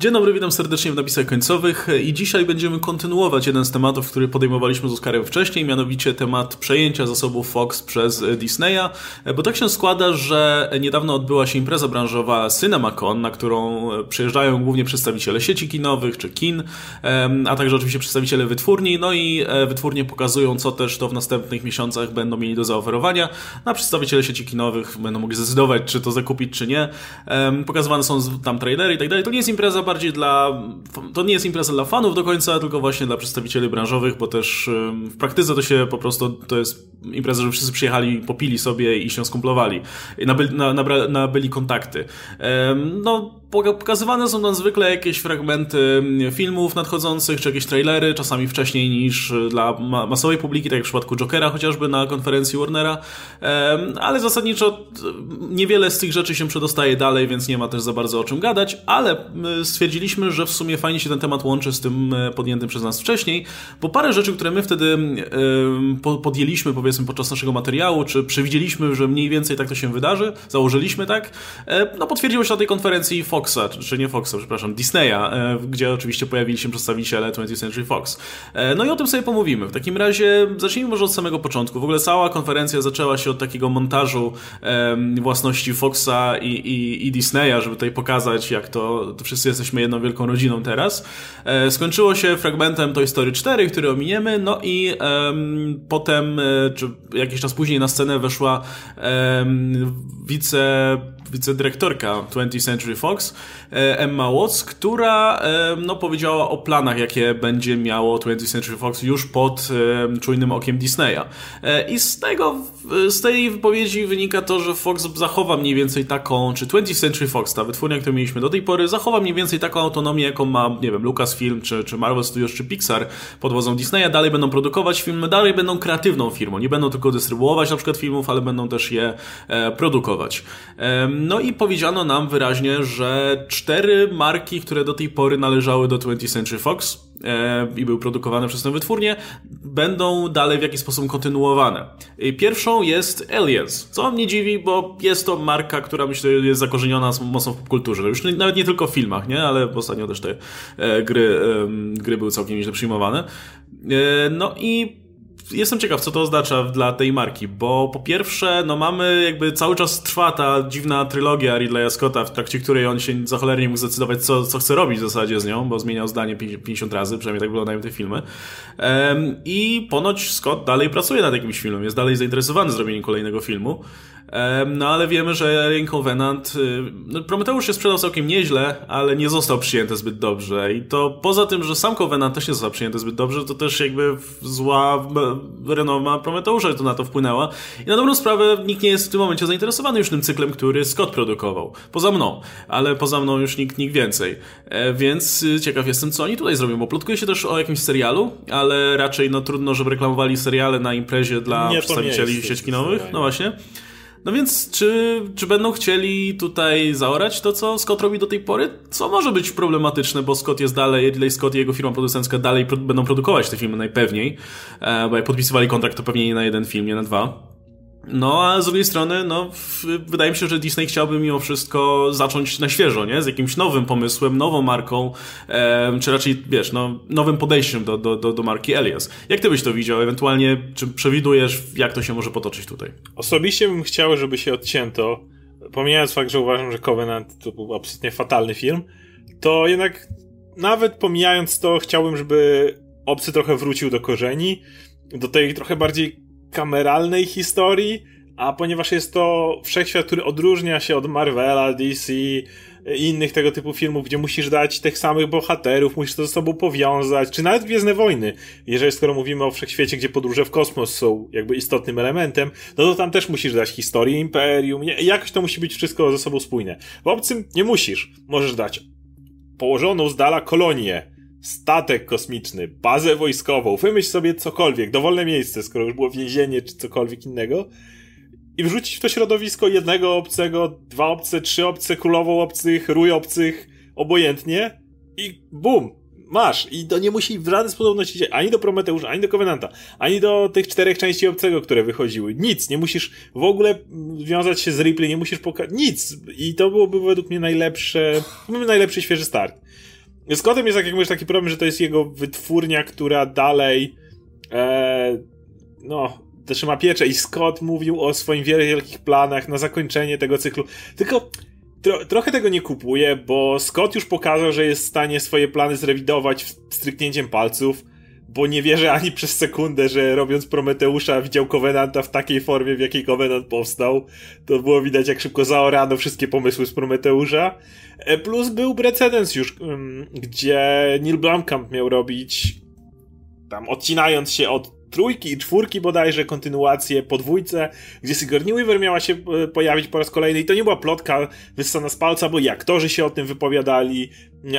Dzień dobry, witam serdecznie w napisach końcowych i dzisiaj będziemy kontynuować jeden z tematów, który podejmowaliśmy z Oskarem wcześniej, mianowicie temat przejęcia zasobów Fox przez Disneya, bo tak się składa, że niedawno odbyła się impreza branżowa CinemaCon, na którą przyjeżdżają głównie przedstawiciele sieci kinowych czy kin, a także oczywiście przedstawiciele wytwórni, no i e, wytwórnie pokazują, co też to w następnych miesiącach będą mieli do zaoferowania, a przedstawiciele sieci kinowych będą mogli zdecydować, czy to zakupić, czy nie. Pokazywane są tam trailery i tak dalej. To nie jest impreza bardziej dla. To nie jest impreza dla fanów do końca, tylko właśnie dla przedstawicieli branżowych, bo też w praktyce to się po prostu to jest impreza, że wszyscy przyjechali, popili sobie i się skumplowali. I nabyli, na, nabyli kontakty. No, pokazywane są tam zwykle jakieś fragmenty filmów nadchodzących, czy jakieś trailery, czasami wcześniej niż dla masowej publiki, tak jak w przypadku Jokera chociażby na konferencji Warnera, ale zasadniczo niewiele z tych rzeczy się przedostaje dalej, więc nie ma też za bardzo o czym gadać, ale stwierdziliśmy, że w sumie fajnie się ten temat łączy z tym e, podjętym przez nas wcześniej, bo parę rzeczy, które my wtedy podjęliśmy, powiedzmy, podczas naszego materiału, czy przewidzieliśmy, że mniej więcej tak to się wydarzy, założyliśmy tak, e, no potwierdziło się na tej konferencji Foxa, czy nie Foxa, przepraszam, Disneya, e, gdzie oczywiście pojawili się przedstawiciele 20th Century Fox. No i o tym sobie pomówimy. W takim razie zacznijmy może od samego początku. W ogóle cała konferencja zaczęła się od takiego montażu własności Foxa i, i, i Disneya, żeby tutaj pokazać, jak to, to wszyscy jesteśmy jedną wielką rodziną teraz. E, skończyło się fragmentem Toy Story 4, który ominiemy, no i potem, e, czy jakiś czas później na scenę weszła wice wicedyrektorka 20th Century Fox, e, Emma Watts, która no, powiedziała o planach, jakie będzie miało 20th Century Fox już pod czujnym okiem Disneya. I z tego, z tej wypowiedzi wynika to, że Fox zachowa mniej więcej taką, czy 20th Century Fox, ta wytwórnia, którą mieliśmy do tej pory, zachowa mniej więcej taką autonomię, jaką ma, nie wiem, Lucasfilm, czy, czy Marvel Studios, czy Pixar pod wodzą Disneya. Dalej będą produkować filmy, dalej będą kreatywną firmą. Nie będą tylko dystrybuować na przykład filmów, ale będą też je e, produkować. No i powiedziano nam wyraźnie, że cztery marki, które do tej pory należały do 20th Century Fox, e, i były produkowane przez tę wytwórnię, będą dalej w jakiś sposób kontynuowane. Pierwszą jest Aliens, co mnie dziwi, bo jest to marka, która myślę jest zakorzeniona mocno w popkulturze. Już nawet nie tylko w filmach, nie? ale ostatnio też te e, gry, gry były całkiem nieźle przyjmowane. E, no i jestem ciekaw, co to oznacza dla tej marki, bo po pierwsze, no mamy jakby cały czas trwa ta dziwna trylogia Ridleya Scotta, w trakcie której on się za cholernie mógł zdecydować, co, co chce robić w zasadzie z nią, bo zmieniał zdanie 50 razy, przynajmniej tak wyglądają te filmy. Um, I ponoć Scott dalej pracuje nad jakimś filmem, jest dalej zainteresowany zrobieniem kolejnego filmu. No ale wiemy, że Alien Covenant. Y, no, Prometeusz się sprzedał całkiem nieźle, ale nie został przyjęty zbyt dobrze. I to poza tym, że sam Covenant też nie został przyjęty zbyt dobrze, to też jakby zła renoma Prometeusza to na to wpłynęła. I na dobrą sprawę nikt nie jest w tym momencie zainteresowany już tym cyklem, który Scott produkował. Poza mną, ale poza mną już nikt, nikt więcej. E, więc y, ciekaw jestem, co oni tutaj zrobią, bo plotkuje się też o jakimś serialu, ale raczej no trudno, żeby reklamowali seriale na imprezie dla nie, przedstawicieli sieci kinowych. No właśnie. No więc, czy, czy będą chcieli tutaj zaorać to, co Scott robi do tej pory? Co może być problematyczne, bo Scott jest dalej, Ridley Scott i jego firma producencka dalej pro, będą produkować te filmy najpewniej, e, bo jak podpisywali kontrakt, to pewnie nie na jeden film, nie na dwa. No, a z drugiej strony, no, wydaje mi się, że Disney chciałby mimo wszystko zacząć na świeżo, nie? Z jakimś nowym pomysłem, nową marką, e, czy raczej, wiesz, no, nowym podejściem do, do, do, do marki Elias. Jak ty byś to widział? Ewentualnie, czy przewidujesz, jak to się może potoczyć tutaj? Osobiście bym chciał, żeby się odcięto, pomijając fakt, że uważam, że Covenant to był absolutnie fatalny film, to jednak nawet pomijając to, chciałbym, żeby obcy trochę wrócił do korzeni, do tej trochę bardziej kameralnej historii, a ponieważ jest to wszechświat, który odróżnia się od Marvela, DC i innych tego typu filmów, gdzie musisz dać tych samych bohaterów, musisz to ze sobą powiązać, czy nawet Gwiezdne Wojny, jeżeli skoro mówimy o wszechświecie, gdzie podróże w kosmos są jakby istotnym elementem, no to tam też musisz dać historię Imperium, jakoś to musi być wszystko ze sobą spójne. W obcym nie musisz, możesz dać położoną z dala kolonię, statek kosmiczny, bazę wojskową, wymyśl sobie cokolwiek, dowolne miejsce, skoro już było więzienie czy cokolwiek innego i wrzucić w to środowisko jednego obcego, dwa obce, trzy obce, królową obcych, rój obcych, obojętnie i bum! masz i to nie musi w żaden sposób nosić ani do Prometeusza, ani do Covenanta, ani do tych czterech części obcego, które wychodziły. Nic, nie musisz w ogóle wiązać się z Ripley, nie musisz pokazać, nic. I to byłoby według mnie najlepsze, najlepszy świeży start. Z Scottem jest, jak mówisz, taki problem, że to jest jego wytwórnia, która dalej e, no, trzyma pieczę i Scott mówił o swoim wielkich planach na zakończenie tego cyklu. Tylko tro, trochę tego nie kupuję, bo Scott już pokazał, że jest w stanie swoje plany zrewidować stryknięciem palców, bo nie wierzę ani przez sekundę, że robiąc Prometeusza widział Covenanta w takiej formie, w jakiej Covenant powstał. To było widać, jak szybko zaorano wszystkie pomysły z Prometeusza. E, plus był precedens już, gdzie Neil Blomkamp miał robić tam odcinając się od trójki i czwórki bodajże, kontynuację po dwójce, gdzie Sigourney Weaver miała się e, pojawić po raz kolejny i to nie była plotka wyssana z palca, bo i aktorzy się o tym wypowiadali,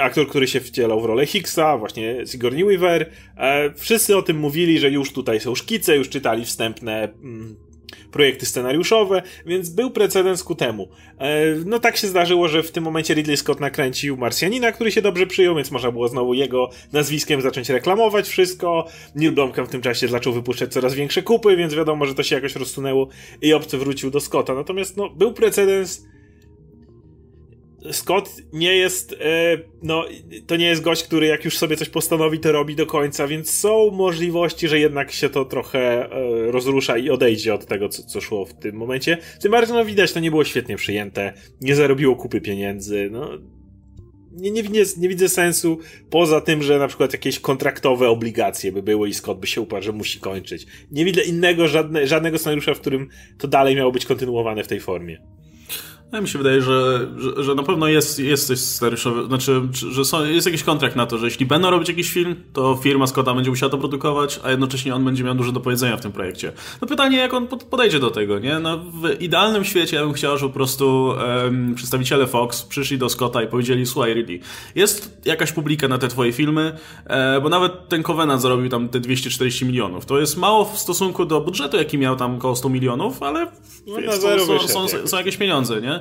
aktor, który się wcielał w rolę Hicksa, właśnie Sigourney Weaver, e, wszyscy o tym mówili, że już tutaj są szkice, już czytali wstępne mm, projekty scenariuszowe, więc był precedens ku temu. E, no tak się zdarzyło, że w tym momencie Ridley Scott nakręcił Marsjanina, który się dobrze przyjął, więc można było znowu jego nazwiskiem zacząć reklamować wszystko. Neil Blomkamp w tym czasie zaczął wypuszczać coraz większe kupy, więc wiadomo, że to się jakoś rozsunęło i obcy wrócił do Scotta. Natomiast no, był precedens Scott nie jest, e, no, to nie jest gość, który jak już sobie coś postanowi, to robi do końca, więc są możliwości, że jednak się to trochę e, rozrusza i odejdzie od tego, co, co szło w tym momencie. Tym bardziej, no widać, to nie było świetnie przyjęte, nie zarobiło kupy pieniędzy, no. Nie, nie, nie, nie widzę sensu, poza tym, że na przykład jakieś kontraktowe obligacje by były i Scott by się uparł, że musi kończyć. Nie widzę innego, żadne, żadnego scenariusza, w którym to dalej miało być kontynuowane w tej formie. Ja mi się wydaje, że, że, że, na pewno jest, jest coś scenariuszowe, znaczy, że są, jest jakiś kontrakt na to, że jeśli będą robić jakiś film, to firma Scotta będzie musiała to produkować, a jednocześnie on będzie miał dużo do powiedzenia w tym projekcie. No pytanie, jak on podejdzie do tego, nie? No, w idealnym świecie ja bym chciał, żeby po prostu um, przedstawiciele Fox przyszli do Scotta i powiedzieli, słuchaj Ridley, jest jakaś publika na te twoje filmy, e, bo nawet ten Covenant zarobił tam te 240 milionów. To jest mało w stosunku do budżetu, jaki miał tam około 100 milionów, ale no, jest, są, są, są, są jakieś pieniądze, nie?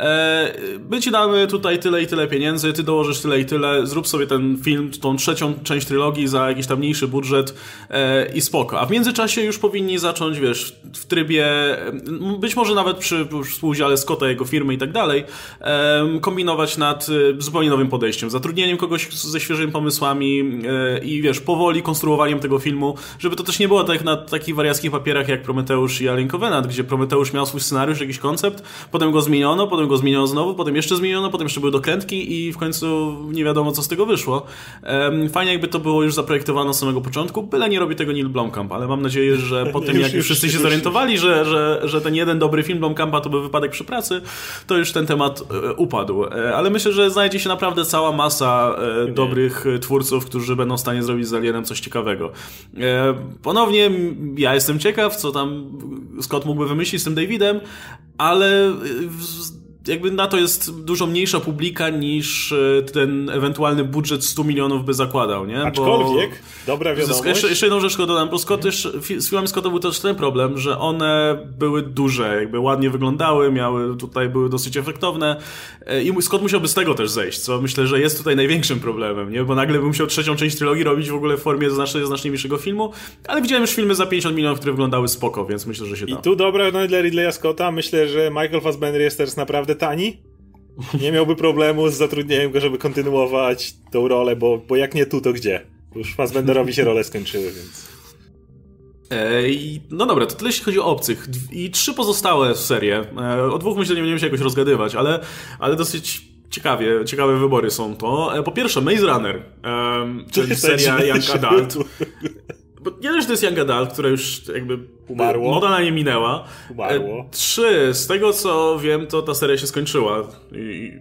E, my ci damy tutaj tyle i tyle pieniędzy, ty dołożysz tyle i tyle, zrób sobie ten film, tą trzecią część trylogii za jakiś tam mniejszy budżet e, i spoko. A w międzyczasie już powinni zacząć, wiesz, w trybie, być może nawet przy współudziale Scotta, jego firmy i tak dalej, kombinować nad e, zupełnie nowym podejściem, zatrudnieniem kogoś ze świeżymi pomysłami i wiesz, powoli konstruowaniem tego filmu, żeby to też nie było tak na takich wariackich papierach jak Prometeusz i Alien Covenant, gdzie Prometeusz miał swój scenariusz, jakiś koncept, potem go zmieniono zmieniono, potem go zmieniono znowu, potem jeszcze zmieniono, potem jeszcze były dokrętki i w końcu nie wiadomo, co z tego wyszło. Fajnie jakby to było już zaprojektowane z samego początku, byle nie robi tego Neil Blomkamp, ale mam nadzieję, że po tym, jak już wszyscy się zorientowali, że, że, że ten jeden dobry film Blomkampa to był wypadek przy pracy, to już ten temat e, upadł. E, ale myślę, że znajdzie się naprawdę cała masa e, dobrych twórców, którzy będą w stanie zrobić z Alienem coś ciekawego. Ponownie ja jestem ciekaw, co tam Scott mógłby wymyślić z tym Davidem, ale jakby na to jest dużo mniejsza publika niż e, ten ewentualny budżet 100 milionów by zakładał, nie? Aczkolwiek, bo dobra wiadomość. Jeszcze, jeszcze jedną rzecz dodam, bo Scott też, z filmami Scotta był też ten problem, że one były duże, jakby ładnie wyglądały, miały, tutaj były dosyć efektowne e, i Scott musiałby z tego też zejść, co myślę, że jest tutaj największym problemem, nie? Bo nagle bym musiał trzecią część trylogii robić w ogóle w formie znacznie, znacznie mniejszego filmu, ale widziałem już filmy za 50 milionów, które wyglądały spoko, więc myślę, że się da. I tu dobra no dla Ridleya Scotta, myślę, że Michael Fassbender jest teraz naprawdę tani. Nie miałby problemu z zatrudnieniem go, żeby kontynuować tą rolę, bo, bo jak nie tu, to gdzie? Już Fassbenderowi się role skończyły, więc... Ej, no dobra, to tyle jeśli chodzi o obcych. I trzy pozostałe serie. E, o dwóch myślę nie będziemy się jakoś rozgadywać, ale, ale dosyć ciekawie, ciekawe wybory są to. E, po pierwsze, Maze Runner, czyli seria Young Adult. Bo nie wiem, że to jest Young Adult, która już jakby umarło. Moda na nie minęła. Umarło. E, trzy, z tego co wiem, to ta seria się skończyła. I,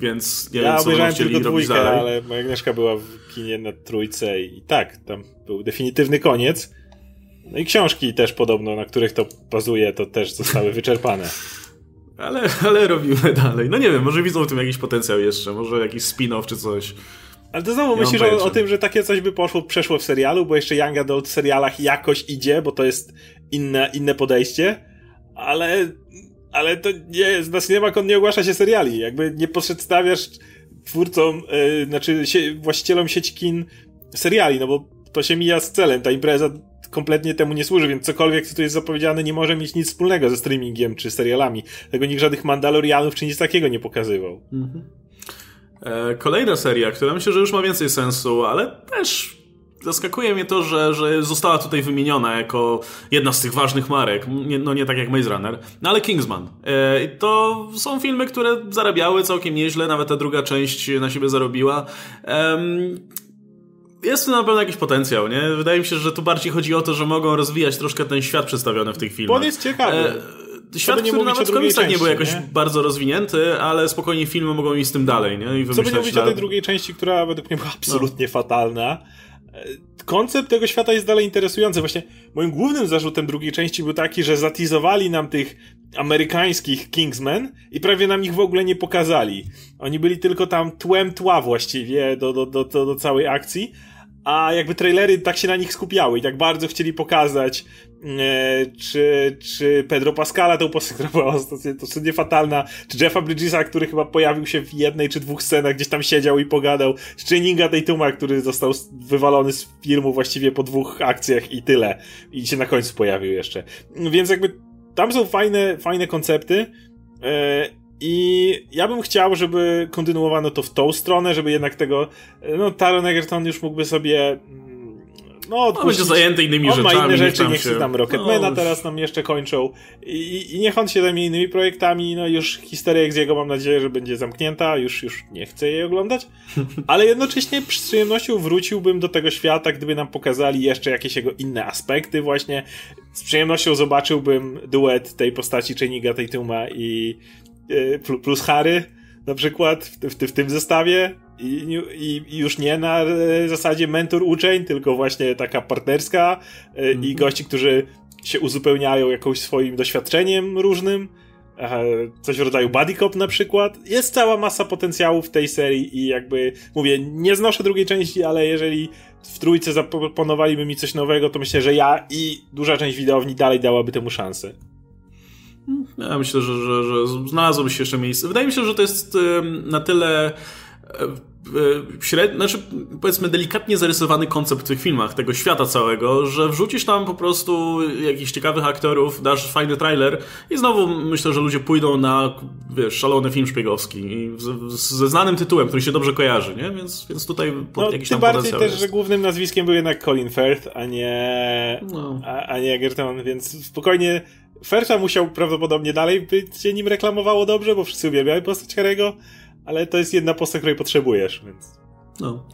więc nie ja wiem, co będą chcieli tylko robić dwójkę, ale moja Agnieszka była w kinie na trójce i tak, tam był definitywny koniec. No i książki też podobno, na których to bazuje, to też zostały wyczerpane. ale, ale robimy dalej. No nie wiem, może widzą w tym jakiś potencjał jeszcze, może jakiś spin-off czy coś. Ale to znowu myślisz o, o, tym, że takie coś by poszło, przeszło w serialu, bo jeszcze Young Adult w serialach jakoś idzie, bo to jest inne, inne podejście, ale, ale to nie, z nas nie ma, nie ogłasza się seriali. Jakby nie przedstawiasz twórcom, yy, znaczy sie, właścicielom sieci kin seriali, no bo to się mija z celem, ta impreza kompletnie temu nie służy, więc cokolwiek, co tu jest zapowiedziane, nie może mieć nic wspólnego ze streamingiem czy serialami. Tego nikt żadnych Mandalorianów czy nic takiego nie pokazywał. Mhm. E, kolejna seria, która myślę, że już ma więcej sensu, ale też zaskakuje mnie to, że, że została tutaj wymieniona jako jedna z tych ważnych marek. Nie, no nie tak jak Maze Runner, no ale Kingsman. E, to są filmy, które zarabiały całkiem nieźle, nawet ta druga część na siebie zarobiła. jest tu na pewno jakiś potencjał, nie? Wydaje mi się, że tu bardziej chodzi o to, że mogą rozwijać troszkę ten świat przedstawiony w tych filmach. Bo on jest ciekawy. E, świat, który nawet w komiksach nie był jakoś nie? bardzo rozwinięty, ale spokojnie filmy mogą iść z tym dalej, nie? I Co by nie mówić o tej drugiej części, która według mnie była absolutnie no. fatalna. Koncept tego świata jest dalej interesujący. Właśnie moim głównym zarzutem drugiej części był taki, że zatizowali nam tych amerykańskich Kingsmen i prawie nam ich w ogóle nie pokazali. Oni byli tylko tam tłem tła właściwie do, do, do, do, do całej akcji, a jakby trailery tak się na nich skupiały i tak bardzo chcieli pokazać, e, czy, czy Pedro Pascala, tą postać, która była dosyć fatalna, czy Jeffa Bridgesa, który chyba pojawił się w jednej czy dwóch scenach, gdzieś tam siedział i pogadał, czy Channinga Tatuma, który został wywalony z filmu właściwie po dwóch akcjach i tyle. I się na końcu pojawił jeszcze. Więc jakby tam są fajne, fajne koncepty, e, i ja bym chciał, żeby kontynuowano to w tą stronę, żeby jednak tego, no Taron Egerton już mógłby sobie mm, no, odpuścić. On będzie zajęty innymi on rzeczami. ma inne rzeczy, niech się tam Rocketmana no. teraz nam jeszcze kończą. I, I niech on się zajmie innymi projektami. No już historia z jego mam nadzieję, że będzie zamknięta. Już, już nie chcę jej oglądać. Ale jednocześnie z przyjemnością wróciłbym do tego świata, gdyby nam pokazali jeszcze jakieś jego inne aspekty właśnie. Z przyjemnością zobaczyłbym duet tej postaci Channinga Tatuma i plus Harry na przykład w, w, w tym zestawie I, i, i, już nie na e, zasadzie mentor-uczeń, tylko właśnie taka partnerska mm -hmm. i mhm. gości, którzy się uzupełniają jakąś swoim doświadczeniem różnym. Coś w rodzaju buddy cop na przykład. Jest cała masa potencjału w tej serii i jakby, mówię, nie znoszę drugiej części, ale jeżeli w trójce zaproponowaliby mi coś nowego, to myślę, że ja i duża część widowni dalej dałaby temu szansę. Ja myślę, że, że, że znalazłoby się jeszcze miejsce. Wydaje mi się, że to jest na tyle e, e, średnio, znaczy powiedzmy delikatnie zarysowany koncept w tych filmach, tego świata całego, że wrzucisz tam po prostu jakichś ciekawych aktorów, dasz fajny trailer i znowu myślę, że ludzie pójdą na wiesz, szalony film szpiegowski ze znanym tytułem, który się dobrze kojarzy, nie? Więc, więc tutaj no, jakiś tym tam bardziej też, jest. że głównym nazwiskiem był jednak Colin Firth, a nie no. a, a nie Gerton, więc spokojnie Fersza musiał prawdopodobnie dalej być się nim reklamowało dobrze, bo wszyscy uwielbiają postać Harry'ego, ale to jest jedna postać, której potrzebujesz, więc... No.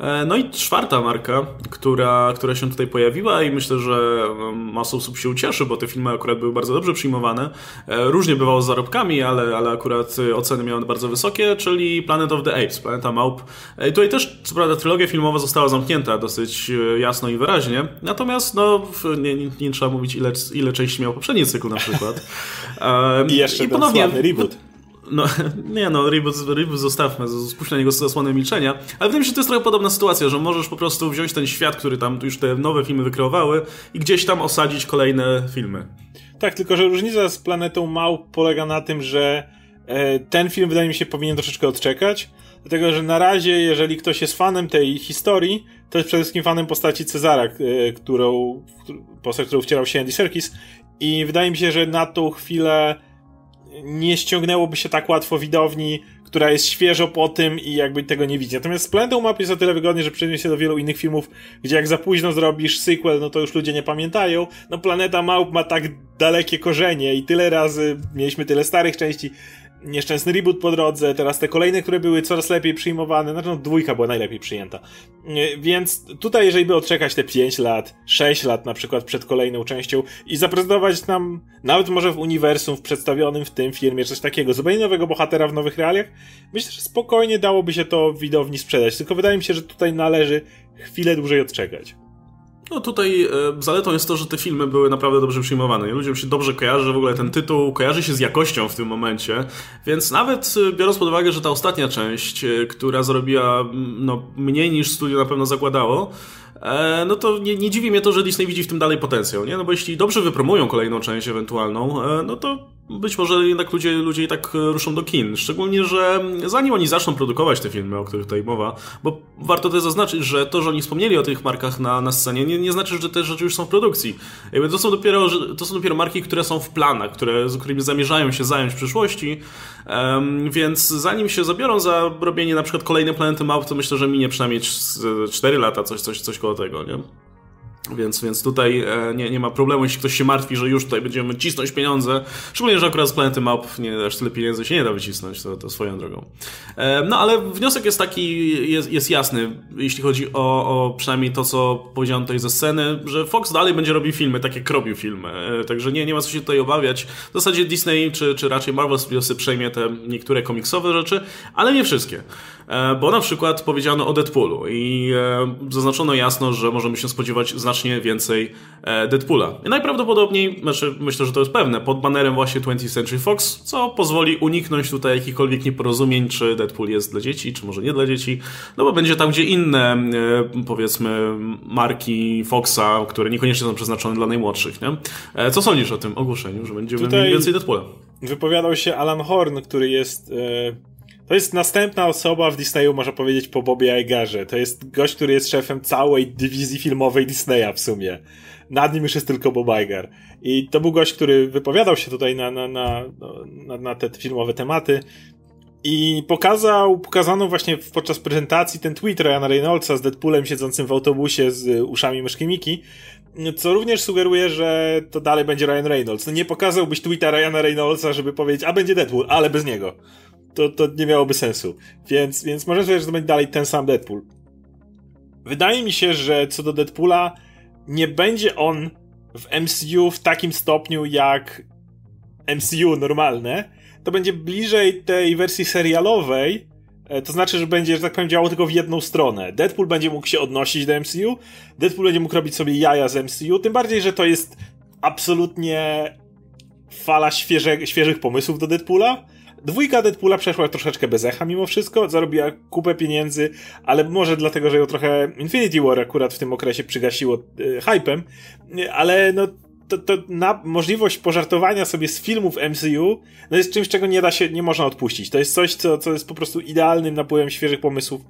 E, no i czwarta marka, która, która się tutaj pojawiła i myślę, że no, masa osób się ucieszy, bo te filmy akurat były bardzo dobrze przyjmowane. E, różnie bywało z zarobkami, ale, ale akurat oceny miały bardzo wysokie, czyli Planet of the Apes, Planeta Małp. E, I tutaj też, co prawda, trylogia filmowa została zamknięta dosyć jasno i wyraźnie, natomiast no, nie, nie, nie trzeba mówić, ile, ile części miał poprzedni cykl na przykład. I jeszcze I ponownie, reboot. No, nie no, reboot, reboot zostawmy, spuść na niego zasłonę milczenia. Ale wydaje mi się, że to jest trochę podobna sytuacja, że możesz po prostu wziąć ten świat, który tam już te nowe filmy wykreowały i gdzieś tam osadzić kolejne filmy. Tak, tylko że różnica z Planetą Małp polega na tym, że e, ten film wydaje mi się powinien troszeczkę odczekać, dlatego że na razie, jeżeli ktoś jest fanem tej historii, to jest przede wszystkim fanem postaci Cezara, e, którą, postać, którą wcierał się Andy Serkis i wydaje mi się, że na tą chwilę nie ściągnęłoby się tak łatwo widowni, która jest świeżo po tym i jakby tego nie widzi. Natomiast Planetą Map jest o tyle wygodnie, że przeniósł się do wielu innych filmów, gdzie jak za późno zrobisz sequel, no to już ludzie nie pamiętają. No Planeta Małp ma tak dalekie korzenie i tyle razy mieliśmy tyle starych części, nieszczęsny reboot po drodze, teraz te kolejne, które były coraz lepiej przyjmowane, znaczy no dwójka była najlepiej przyjęta. Więc tutaj, jeżeli by odczekać te 5 lat, 6 lat na przykład przed kolejną częścią i zaprezentować nam, nawet może w uniwersum, w przedstawionym w tym filmie, coś takiego, zupełnie nowego bohatera w nowych realiach, myślę, że spokojnie dałoby się to widowni sprzedać. Tylko wydaje mi się, że tutaj należy chwilę dłużej odczekać. No tutaj e, zaletą jest to, że te filmy były naprawdę dobrze przyjmowane. Ludziom się dobrze kojarzy, w ogóle ten tytuł kojarzy się z jakością w tym momencie, więc nawet e, biorąc pod uwagę, że ta ostatnia część, e, która zrobiła no, mniej niż studio na pewno zakładało, no to nie, nie dziwi mnie to, że Disney widzi w tym dalej potencjał, nie? No bo jeśli dobrze wypromują kolejną część ewentualną, no to być może jednak ludzie, ludzie i tak ruszą do kin. Szczególnie, że zanim oni zaczną produkować te filmy, o których tutaj mowa, bo warto też zaznaczyć, że to, że oni wspomnieli o tych markach na, na scenie, nie, nie znaczy, że te rzeczy już są w produkcji. To, są dopiero, to są dopiero marki, które są w planach, które, z którymi zamierzają się zająć w przyszłości, um, więc zanim się zabiorą za robienie na przykład kolejnej Planety Map, to myślę, że minie przynajmniej 4 lata, coś, coś, coś koło tego, nie? Więc, więc tutaj e, nie, nie ma problemu, jeśli ktoś się martwi, że już tutaj będziemy cisnąć pieniądze. Szczególnie, że akurat z Planety Map nie, aż tyle pieniędzy się nie da wycisnąć, to, to swoją drogą. E, no ale wniosek jest taki, jest, jest jasny, jeśli chodzi o, o przynajmniej to, co powiedziałem tutaj ze sceny, że Fox dalej będzie robił filmy, tak jak robił filmy. E, także nie, nie ma co się tutaj obawiać. W zasadzie Disney, czy, czy raczej Marvel Studiosy przejmie te niektóre komiksowe rzeczy, ale nie wszystkie. Bo na przykład powiedziano o Deadpoolu i zaznaczono jasno, że możemy się spodziewać znacznie więcej e, Deadpoola. I najprawdopodobniej, znaczy myślę, że to jest pewne, pod banerem właśnie 20th Century Fox, co pozwoli uniknąć tutaj jakichkolwiek nieporozumień, czy Deadpool jest dla dzieci, czy może nie dla dzieci, no bo będzie tam, gdzie inne, e, powiedzmy, marki Foxa, które niekoniecznie są przeznaczone dla najmłodszych, nie? E, co sądzisz o tym ogłoszeniu, że będziemy tutaj mieli więcej Deadpoola? Wypowiadał się Alan Horn, który jest... To jest następna osoba w Disneyu, można powiedzieć, po Bobie Igerze. To jest gość, który jest szefem całej dywizji filmowej Disneya w sumie. Nad nim już jest tylko Bob Iger. I to był gość, który wypowiadał się tutaj na, na, na, na, na te filmowe tematy. I pokazał, pokazano właśnie podczas prezentacji ten tweet Ryana Reynoldsa z Deadpoolem siedzącym w autobusie z uszami myszki Miki, co również sugeruje, że to dalej będzie Ryan Reynolds. No nie pokazałbyś tweeta Ryana Reynoldsa, żeby powiedzieć, a będzie Deadpool, ale bez niego to, to nie miałoby sensu. Więc, więc może powiedzieć, że to będzie dalej ten sam Deadpool. Wydaje mi się, że co do Deadpoola, nie będzie on w MCU w takim stopniu jak MCU normalne. To będzie bliżej tej wersji serialowej, e, to znaczy, że będzie, że tak powiem, działało tylko w jedną stronę. Deadpool będzie mógł się odnosić do MCU, Deadpool będzie mógł robić sobie jaja z MCU, tym bardziej, że to jest absolutnie fala świeże, świeżych pomysłów do Deadpoola Dwójka Deadpoola przeszła troszeczkę bez echa mimo wszystko, zarobiła kupę pieniędzy, ale może dlatego, że ją trochę Infinity War akurat w tym okresie przygasiło y, hypem, ale no to, to na możliwość pożartowania sobie z filmów MCU no jest czymś, czego nie da się, nie można odpuścić. To jest coś, co, co jest po prostu idealnym napływem świeżych pomysłów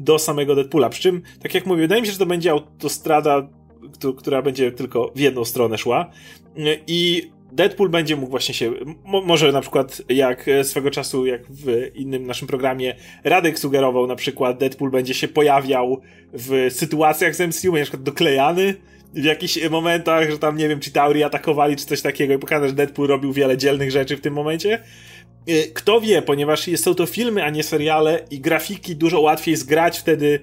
do samego Deadpoola. Przy czym, tak jak mówię, wydaje mi się, że to będzie autostrada, która będzie tylko w jedną stronę szła. I Deadpool będzie mógł właśnie się, może na przykład jak e, swego czasu, jak w innym naszym programie Radek sugerował, na przykład Deadpool będzie się pojawiał w sytuacjach z MCU, na przykład doklejany w jakichś momentach, że tam, nie wiem, czy Tauri atakowali, czy coś takiego i pokazać, że Deadpool robił wiele dzielnych rzeczy w tym momencie. E, kto wie, ponieważ są to filmy, a nie seriale i grafiki dużo łatwiej zgrać wtedy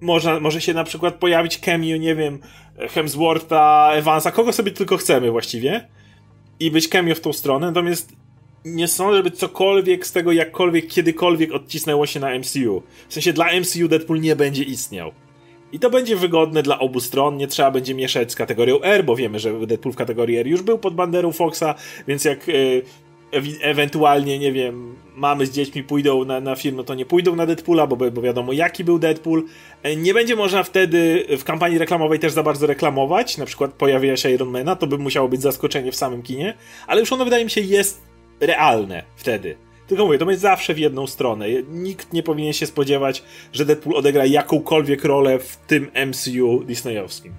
można, może się na przykład pojawić cameo, nie wiem, Hemswortha, Evansa, kogo sobie tylko chcemy właściwie i być cameo w tą stronę, natomiast nie sądzę, żeby cokolwiek z tego jakkolwiek, kiedykolwiek odcisnęło się na MCU. W sensie dla MCU Deadpool nie będzie istniał. I to będzie wygodne dla obu stron, nie trzeba będzie mieszać z kategorią R, bo wiemy, że Deadpool w kategorii R już był pod banderą Foxa, więc jak y, ewentualnie, nie wiem, mamy z dziećmi pójdą na, na film, no to nie pójdą na Deadpoola, bo, bo wiadomo jaki był Deadpool. E, nie będzie można wtedy w kampanii reklamowej też za bardzo reklamować, na przykład pojawia się Ironmana, to by musiało być zaskoczenie w samym kinie, ale już ono wydaje mi się jest realne wtedy. Tylko mówię, to będzie zawsze w jedną stronę. Nikt nie powinien się spodziewać, że Deadpool odegra jakąkolwiek rolę w tym MCU disneyowskim.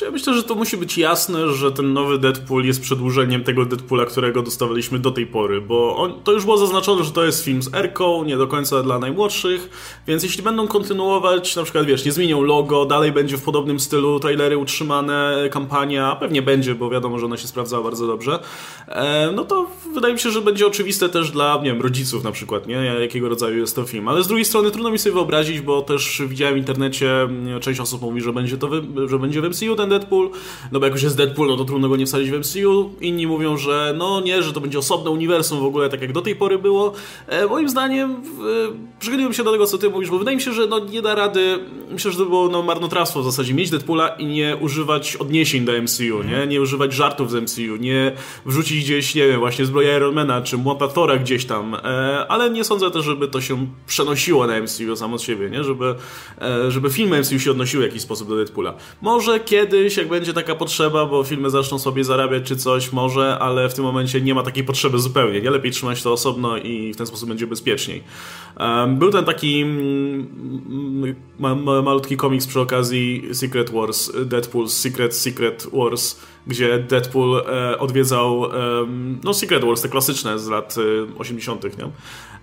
Ja myślę, że to musi być jasne, że ten nowy Deadpool jest przedłużeniem tego Deadpoola, którego dostawaliśmy do tej pory, bo on, to już było zaznaczone, że to jest film z Erką, nie do końca dla najmłodszych, więc jeśli będą kontynuować, na przykład wiesz, nie zmienią logo, dalej będzie w podobnym stylu trailery utrzymane, kampania, pewnie będzie, bo wiadomo, że ona się sprawdzała bardzo dobrze, e, no to wydaje mi się, że będzie oczywiste też dla, nie wiem, rodziców na przykład, nie, jakiego rodzaju jest to film, ale z drugiej strony trudno mi sobie wyobrazić, bo też widziałem w internecie, część osób mówi, że będzie to, że będzie w MCU ten Deadpool, no bo jak już jest Deadpool, no to trudno go nie wsadzić w MCU. Inni mówią, że no nie, że to będzie osobne uniwersum w ogóle, tak jak do tej pory było. E, moim zdaniem e, się do tego, co ty mówisz, bo wydaje mi się, że no nie da rady, myślę, że to było no, marnotrawstwo w zasadzie, mieć Deadpoola i nie używać odniesień do MCU, nie? Nie używać żartów z MCU, nie wrzucić gdzieś, nie wiem, właśnie zbroja Ironmana, czy młota Thora gdzieś tam, e, ale nie sądzę też, żeby to się przenosiło na MCU samo z siebie, nie? Żeby, e, żeby filmy MCU się odnosiły w jakiś sposób do Deadpoola. Może kiedy kiedyś, jak będzie taka potrzeba, bo filmy zaczną sobie zarabiać czy coś, może, ale w tym momencie nie ma takiej potrzeby zupełnie. Nie lepiej trzymać to osobno i w ten sposób będzie bezpieczniej. Był ten taki mm, ma, ma, malutki komiks przy okazji Secret Wars, Deadpool Secret Secret Wars, gdzie Deadpool e, odwiedzał no Secret Wars, te klasyczne z lat 80., e, nie?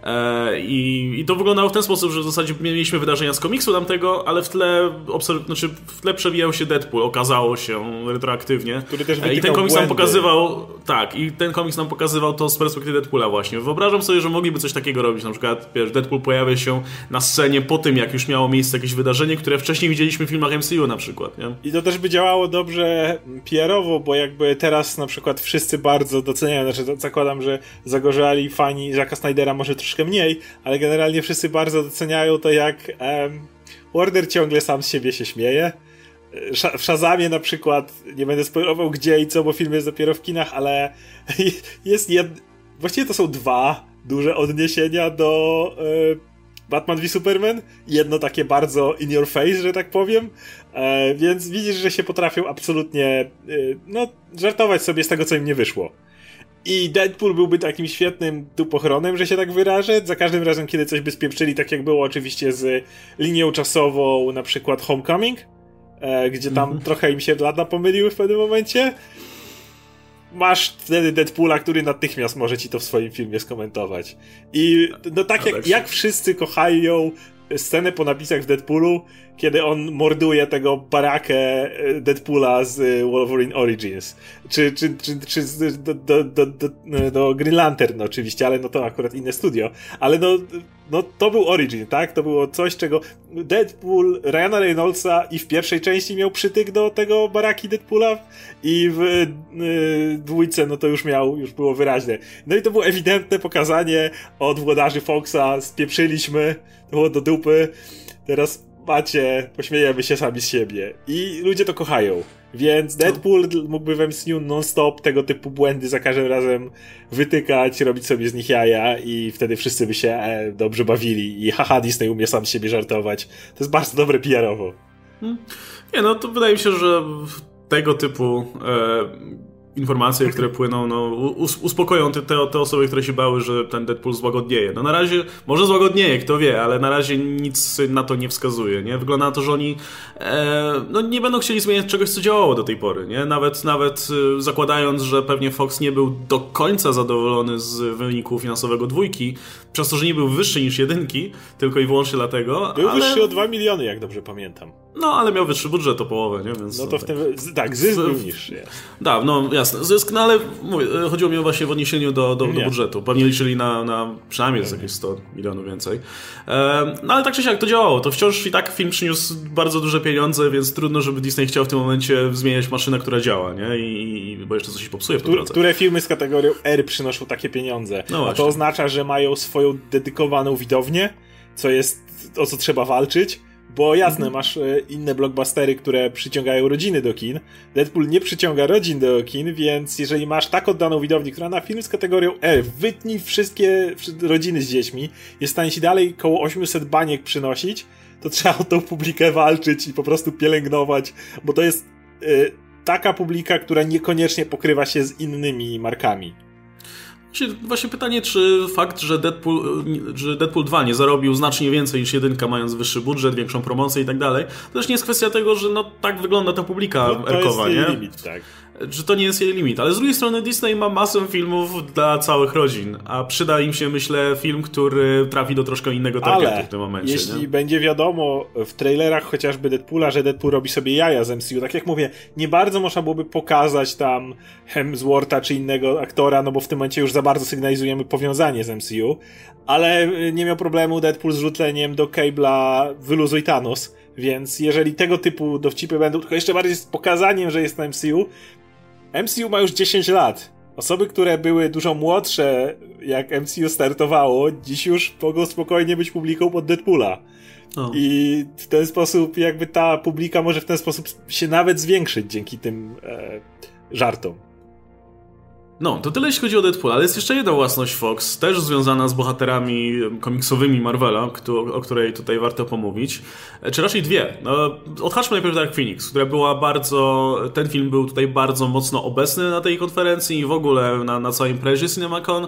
E, I, I to wyglądało w ten sposób, że w zasadzie mieliśmy wydarzenia z komiksu tamtego, ale w tle, obserw- znaczy w tle przewijał się Deadpool, okazało się retroaktywnie. Który też I ten komiks błędy. nam pokazywał, tak, i ten komiks nam pokazywał to z perspektywy Deadpoola właśnie. Wyobrażam sobie, że mogliby coś takiego robić, na przykład wiesz, Deadpool pojawia się na scenie po tym, jak już miało miejsce jakieś wydarzenie, które wcześniej widzieliśmy w filmach MCU na przykład, nie? I to też by działało dobrze PR-owo, bo jakby teraz na przykład wszyscy bardzo doceniają, znaczy zakładam, że zagorzali fani Jacka Snydera może troszkę mniej, ale generalnie wszyscy bardzo doceniają to, jak um, Warner ciągle sam z siebie się śmieje. W Shazamie na przykład, nie będę spoilował gdzie i co, bo film jest dopiero w kinach, ale jest jed... Właściwie to są dwa duże odniesienia do e, Batman v Superman. Jedno takie bardzo in your face, że tak powiem. E, więc widzisz, że się potrafią absolutnie e, no, żartować sobie z tego, co im nie wyszło. I Deadpool byłby takim świetnym dupochronem, że się tak wyrażę. Za każdym razem, kiedy coś by spieprzyli, tak jak było oczywiście z linią czasową, na przykład Homecoming, e, gdzie tam mm -hmm. trochę im się lata pomyliły w pewnym momencie. Masz wtedy Deadpoola, który natychmiast może ci to w swoim filmie skomentować. I no tak jak, jak wszyscy kochają scenę po napisach w Deadpoolu, kiedy on morduje tego barakę e, Deadpoola z e, Wolverine Origins. Czy, czy, czy, czy do, do, do, do, Green Lantern oczywiście, ale no to akurat inne studio. Ale no, no to był Origin, tak? To było coś, czego Deadpool Ryana Reynoldsa i w pierwszej części miał przytyk do tego baraki Deadpoola i w y, dwójce no to już miał, już było wyraźne. No i to było ewidentne pokazanie od włodarzy Foxa, spieprzyliśmy, to było do dupy. Teraz macie, pośmiejemy się sami z siebie. I ludzie to kochają. Więc Deadpool mógłby w MCU non-stop tego typu błędy za każdym razem wytykać, robić sobie z nich jaja i wtedy wszyscy by się e, dobrze bawili i haha, Disney umie sam z siebie żartować. To jest bardzo dobre PR-owo. Hmm. Nie, no to wydaje mi się, że tego typu e, informacje, które płyną, no, uspokoją te, te, osoby, które się bały, że ten Deadpool złagodnieje. No na razie, może złagodnieje, kto wie, ale na razie nic na to nie wskazuje, nie? Wygląda na to, że oni e, no, nie będą chcieli zmieniać czegoś, co działało do tej pory, nie? Nawet, nawet e, zakładając, że pewnie Fox nie był do końca zadowolony z wyniku finansowego dwójki, przez to, że nie był wyższy niż jedynki, tylko i wyłącznie dlatego. Był ale... wyższy o 2 miliony, jak dobrze pamiętam. No, ale miał wyższy budżet o połowę, nie? Więc, no to w tym, tak, zysk był niższy. Tak, no jasne, zysk, no ale mówię, chodziło mi właśnie w odniesieniu do, do, do budżetu. Pewnie liczyli na, na przynajmniej jakieś 100 milionów więcej. E, no ale tak czy siak to działało. To wciąż i tak film przyniósł bardzo duże pieniądze, więc trudno, żeby Disney chciał w tym momencie zmieniać maszynę, która działa, nie? I, i bo jeszcze coś się popsuje w tym drodze. Które filmy z kategorią R przynoszą takie pieniądze? No A to oznacza, że mają swoją dedykowaną widownię, co jest, o co trzeba walczyć bo jasne, masz e, inne blockbustery, które przyciągają rodziny do kin. Deadpool nie przyciąga rodzin do kin, więc jeżeli masz tak oddaną widownię, która na film z kategorią E wytnij wszystkie rodziny z dziećmi, jest w stanie ci dalej koło 800 baniek przynosić, to trzeba o tą publikę walczyć i po prostu pielęgnować, bo to jest y, taka publika, która niekoniecznie pokrywa się z innymi markami. Właśnie pytanie, czy fakt, że Deadpool, że Deadpool 2 nie zarobił znacznie więcej niż jedynka, mając wyższy budżet, większą promocję i tak dalej, to też nie jest kwestia tego, że no tak wygląda ta publika no, erkowa, nie? Limit, tak że to nie jest jej limit. Ale z drugiej strony Disney ma masę filmów dla całych rodzin, a przyda im się, myślę, film, który trafi do troszkę innego targetu Ale w tym momencie. jeśli nie? będzie wiadomo w trailerach chociażby Deadpoola, że Deadpool robi sobie jaja z MCU, tak jak mówię, nie bardzo można byłoby pokazać tam Hemswortha czy innego aktora, no bo w tym momencie już za bardzo sygnalizujemy powiązanie z MCU, ale nie miał problemu Deadpool z rzuceniem do Cable'a wyluzuj Thanos, więc jeżeli tego typu dowcipy będą, tylko jeszcze bardziej z pokazaniem, że jest na MCU, MCU ma już 10 lat. Osoby, które były dużo młodsze, jak MCU startowało, dziś już mogą spokojnie być publiką pod Deadpoola. O. I w ten sposób, jakby ta publika może w ten sposób się nawet zwiększyć dzięki tym e, żartom. No, to tyle jeśli chodzi o Deadpool, ale jest jeszcze jedna własność Fox, też związana z bohaterami komiksowymi Marvela, o której tutaj warto pomówić. E, czy raczej dwie. No, odhaczmy najpierw Dark Phoenix, która była bardzo... Ten film był tutaj bardzo mocno obecny na tej konferencji i w ogóle na, na całej imprezie CinemaCon.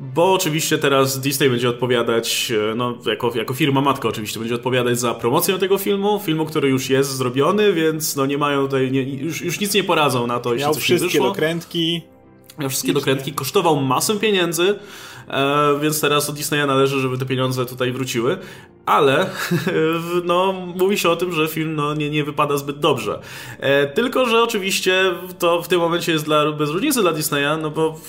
Bo oczywiście teraz Disney będzie odpowiadać, e, no jako, jako firma matka oczywiście, będzie odpowiadać za promocję tego filmu, filmu, który już jest zrobiony, więc no nie mają tutaj, nie, już, już nic nie poradzą na to, jeśli Miał coś wszystkie wyszło. dokrętki. Miał wszystkie dokrętki, kosztował masę pieniędzy, e, więc teraz od Disneya należy, żeby te pieniądze tutaj wróciły, ale no, mówi się o tym, że film no, nie, nie wypada zbyt dobrze. E, tylko, że oczywiście to w tym momencie jest dla, bez różnicy dla Disneya, no bo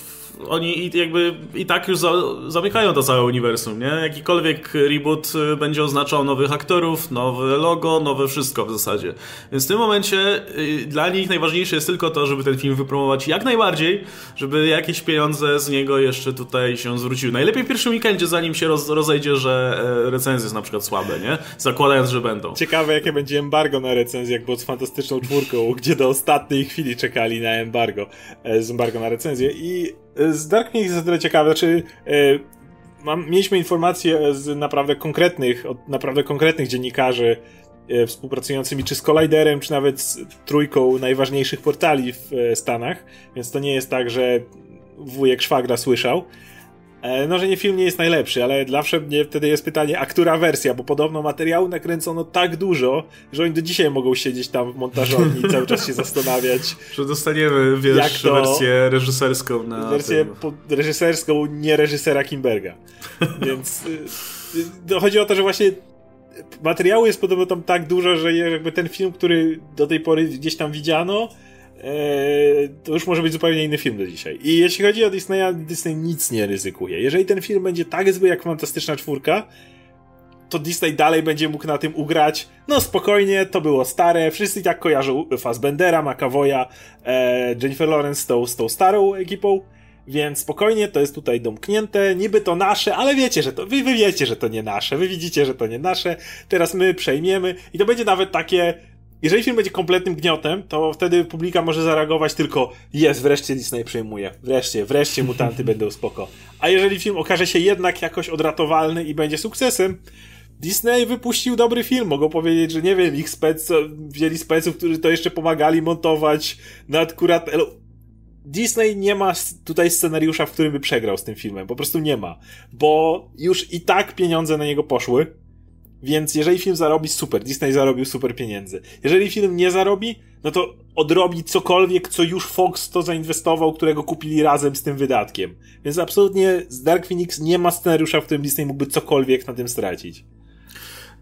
oni jakby i tak już za, zamykają to całe uniwersum, nie? Jakikolwiek reboot y, będzie oznaczał nowych aktorów, nowe logo, nowe wszystko w zasadzie. Więc w tym momencie y, dla nich najważniejsze jest tylko to, żeby ten film wypromować jak najbardziej, żeby jakieś pieniądze z niego jeszcze tutaj się zwróciły. Najlepiej w pierwszym weekendzie, zanim się roz, rozejdzie, że e, recenzje są na przykład słabe, nie? Zakładając, że będą. Ciekawe, jakie będzie embargo na recenzję, jak było z Fantastyczną Czwórką, gdzie do ostatniej chwili czekali na embargo, e, z embargo na recenzję i z Dark Phoenix jest tyle ciekawe, znaczy e, mam, mieliśmy informacje z naprawdę konkretnych, od naprawdę konkretnych dziennikarzy e, współpracującymi czy z Colliderem, czy nawet z trójką najważniejszych portali w e, Stanach, więc to nie jest tak, że wujek szwagra słyszał. E, no, że nie film nie jest najlepszy, ale zawsze mnie wtedy jest pytanie, a która wersja? Bo podobno materiału nakręcono tak dużo, że oni do dzisiaj mogą siedzieć tam w montażowni i cały czas się zastanawiać. Że dostaniemy, wiesz, to, wersję reżyserską na Wersję reżyserską nie reżysera Kimberga. Więc y, y, chodzi o to, że właśnie materiału jest podobno tam tak dużo, że jakby ten film, który do tej pory gdzieś tam widziano, to już może być zupełnie inny film do dzisiaj. I jeśli chodzi o Disneya, Disney nic nie ryzykuje. Jeżeli ten film będzie tak zły jak Fantastyczna Czwórka, to Disney dalej będzie mógł na tym ugrać. No spokojnie, to było stare, wszyscy tak kojarzą Fassbendera, McAvoya, e, Jennifer Lawrence z tą, z tą starą ekipą, więc spokojnie, to jest tutaj domknięte, niby to nasze, ale wiecie, że to, wy, wy wiecie, że to nie nasze, wy widzicie, że to nie nasze, teraz my przejmiemy i to będzie nawet takie, jeżeli film będzie kompletnym gniotem, to wtedy publika może zareagować tylko jest, wreszcie Disney przejmuje. Wreszcie, wreszcie mutanty będą spoko. A jeżeli film okaże się jednak jakoś odratowalny i będzie sukcesem, Disney wypuścił dobry film. Mogą powiedzieć, że nie wiem, ich spec, wzięli speców, którzy to jeszcze pomagali montować nad kurat... Disney nie ma tutaj scenariusza, w którym by przegrał z tym filmem. Po prostu nie ma. Bo już i tak pieniądze na niego poszły więc jeżeli film zarobi, super, Disney zarobił super pieniędzy. Jeżeli film nie zarobi, no to odrobi cokolwiek, co już Fox to zainwestował, którego kupili razem z tym wydatkiem. Więc absolutnie z Dark Phoenix nie ma scenariusza, w którym Disney mógłby cokolwiek na tym stracić.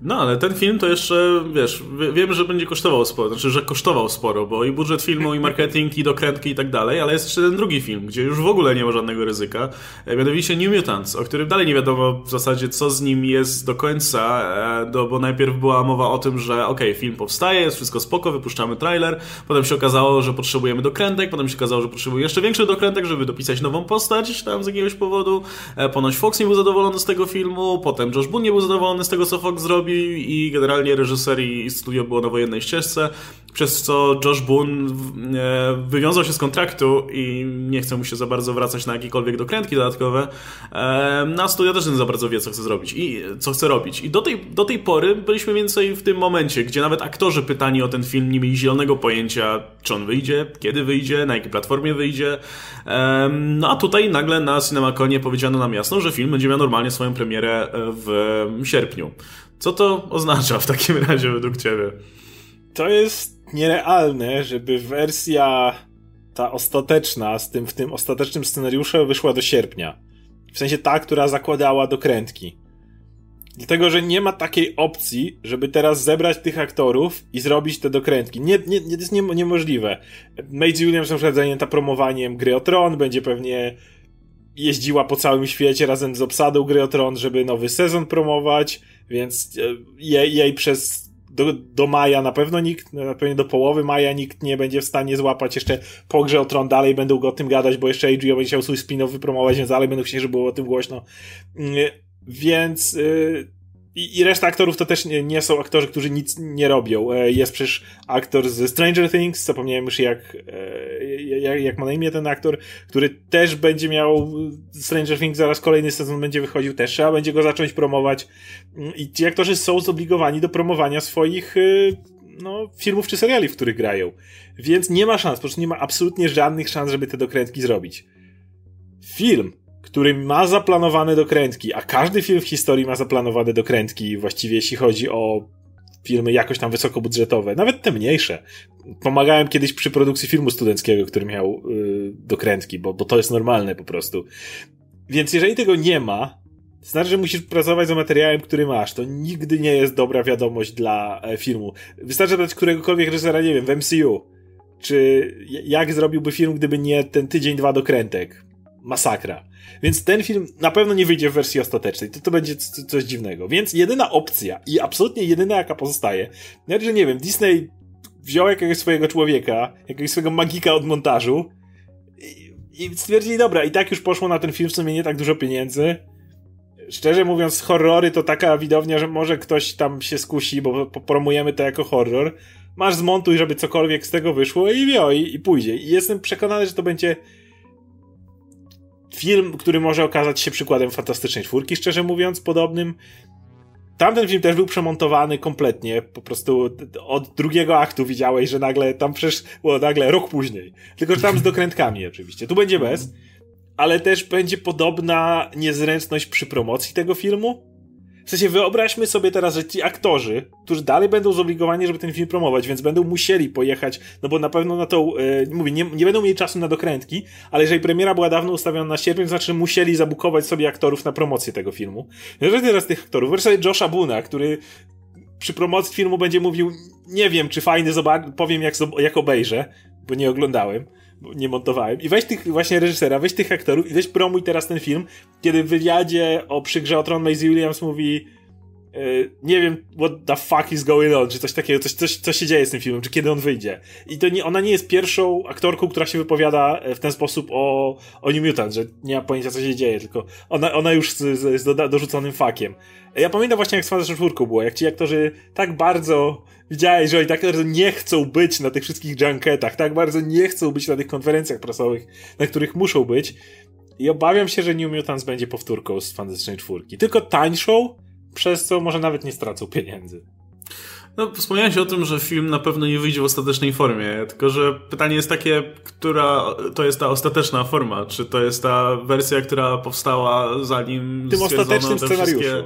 No, ale ten film to jeszcze, wiesz, wiem, że będzie kosztował sporo, znaczy, że kosztował sporo, bo i budżet filmu, i marketing, i dokrętki, i tak dalej, ale jest jeszcze ten drugi film, gdzie już w ogóle nie ma żadnego ryzyka, e, mianowicie New Mutants, o którym dalej nie wiadomo w zasadzie, co z nim jest do końca, no, bo najpierw była mowa o tym, że okej, okay, film powstaje, jest wszystko spoko, wypuszczamy trailer, potem się okazało, że potrzebujemy dokrętek, potem się okazało, że potrzebujemy jeszcze większych dokrętek, żeby dopisać nową postać tam z jakiegoś powodu, e, ponoć Fox nie był zadowolony z tego filmu, potem Josh Boone nie był zadowolony z tego, co Fox zrobił, i generalnie reżyser i studio było na wojennej ścieżce, przez co Josh Boone e, wywiązał się z kontraktu i nie chce mu się za bardzo wracać na jakiekolwiek dokrętki dodatkowe. E, na studio też nie za bardzo wie, co chce zrobić i co chce robić. I do tej, do tej pory byliśmy więcej w tym momencie, gdzie nawet aktorzy pytani o ten film nie mieli zielonego pojęcia, czy on wyjdzie, kiedy wyjdzie, na jakiej platformie wyjdzie. No a tutaj nagle na CinemaConie powiedziano nam jasno, że film będzie miał normalnie swoją premierę w sierpniu. Co to oznacza w takim razie według Ciebie? To jest nierealne, żeby wersja ta ostateczna, z tym, w tym ostatecznym scenariuszu wyszła do sierpnia. W sensie ta, która zakładała dokrętki. Dlatego, że nie ma takiej opcji, żeby teraz zebrać tych aktorów i zrobić te dokrętki. Nie, nie, nie to jest nie, niemożliwe. Maisie Williams na przykład zajęta promowaniem gry o Tron, będzie pewnie jeździła po całym świecie razem z obsadą gry o Tron, żeby nowy sezon promować więc e, jej, jej przez do, do maja na pewno nikt, na pewno do połowy maja nikt nie będzie w stanie złapać jeszcze po grze o Tron, dalej będą go o tym gadać, bo jeszcze HBO będzie chciał swój spin-off wypromować, więc dalej będą chcieli, żeby było o tym głośno. Mm, więc yy, i, I reszta aktorów to też nie, nie, są aktorzy, którzy nic nie robią. E, jest przecież aktor z Stranger Things, zapomniałem już jak, e, jak, jak ma na imię ten aktor, który też będzie miał Stranger Things, zaraz kolejny sezon będzie wychodził, też trzeba będzie go zacząć promować. Mm, I ci aktorzy są zobligowani do promowania swoich e, no, filmów czy seriali, w których grają. Więc nie ma szans, po prostu nie ma absolutnie żadnych szans, żeby te dokrętki zrobić. Film który ma zaplanowane dokrętki, a każdy film w historii ma zaplanowane dokrętki, właściwie jeśli chodzi o filmy jakoś tam wysokobudżetowe, nawet te mniejsze. Pomagałem kiedyś przy produkcji filmu studenckiego, który miał yy, dokrętki, bo, bo to jest normalne po prostu. Więc jeżeli tego nie ma, to znaczy, że musisz pracować za materiałem, który masz. To nigdy nie jest dobra wiadomość dla e, filmu. Wystarczy dać któregokolwiek reżysera, nie wiem, w MCU. Czy jak zrobiłby film, gdyby nie ten tydzień, dwa dokrętek? Masakra. Więc ten film na pewno nie wyjdzie w wersji ostatecznej. To, to będzie coś dziwnego. Więc jedyna opcja i absolutnie jedyna, jaka pozostaje, nawet, że nie wiem, Disney wziął jakiegoś swojego człowieka, jakiegoś swojego magika od montażu i, i stwierdzili, dobra, i tak już poszło na ten film w sumie nie tak dużo pieniędzy. Szczerze mówiąc, horrory to taka widownia, że może ktoś tam się skusi, bo promujemy to jako horror. Masz zmontuj, żeby cokolwiek z tego wyszło i wio, i, i pójdzie. I jestem przekonany, że to będzie film, który może okazać się przykładem fantastycznej czwórki, szczerze mówiąc, podobnym. Tamten film też był przemontowany kompletnie, po prostu od drugiego aktu widziałeś, że nagle tam przecież nagle rok później. Tylko, że tam z dokrętkami oczywiście. Tu będzie bez, ale też będzie podobna niezręczność przy promocji tego filmu. W sensie wyobraźmy sobie teraz, że ci aktorzy, którzy dalej będą zobligowani, żeby ten film promować, więc będą musieli pojechać, no bo na pewno na tą, e, mówię, nie, nie będą mieli czasu na dokrętki, ale jeżeli premiera była dawno ustawiona na sierpień, to znaczy musieli zabukować sobie aktorów na promocję tego filmu. Jeżeli teraz tych aktorów, wyobraź sobie Josha Buna, który przy promocji filmu będzie mówił, nie wiem, czy fajny, powiem jak, jak obejrzę, bo nie oglądałem nie montowałem. I weź tych właśnie reżysera, weź tych aktorów i weź promuj teraz ten film, kiedy w wywiadzie o przygrze o Tron Maisie Williams mówi e, nie wiem what the fuck is going on, czy coś takiego, coś, coś, coś się dzieje z tym filmem, czy kiedy on wyjdzie. I to nie, ona nie jest pierwszą aktorką, która się wypowiada w ten sposób o, o New Mutant, że nie ma pojęcia co się dzieje, tylko ona, ona już z, z, z dorzuconym fakiem. Ja pamiętam właśnie jak z Fazą czwórką było, jak ci aktorzy tak bardzo widziałeś, że oni tak bardzo nie chcą być na tych wszystkich junketach, tak bardzo nie chcą być na tych konferencjach prasowych, na których muszą być. I obawiam się, że New Mutants będzie powtórką z Fantastycznej Czwórki. Tylko tańszą, przez co może nawet nie stracą pieniędzy. No, wspomniałeś o tym, że film na pewno nie wyjdzie w ostatecznej formie, tylko że pytanie jest takie, która to jest ta ostateczna forma? Czy to jest ta wersja, która powstała zanim tym ostatecznym scenariuszu? Wszystkie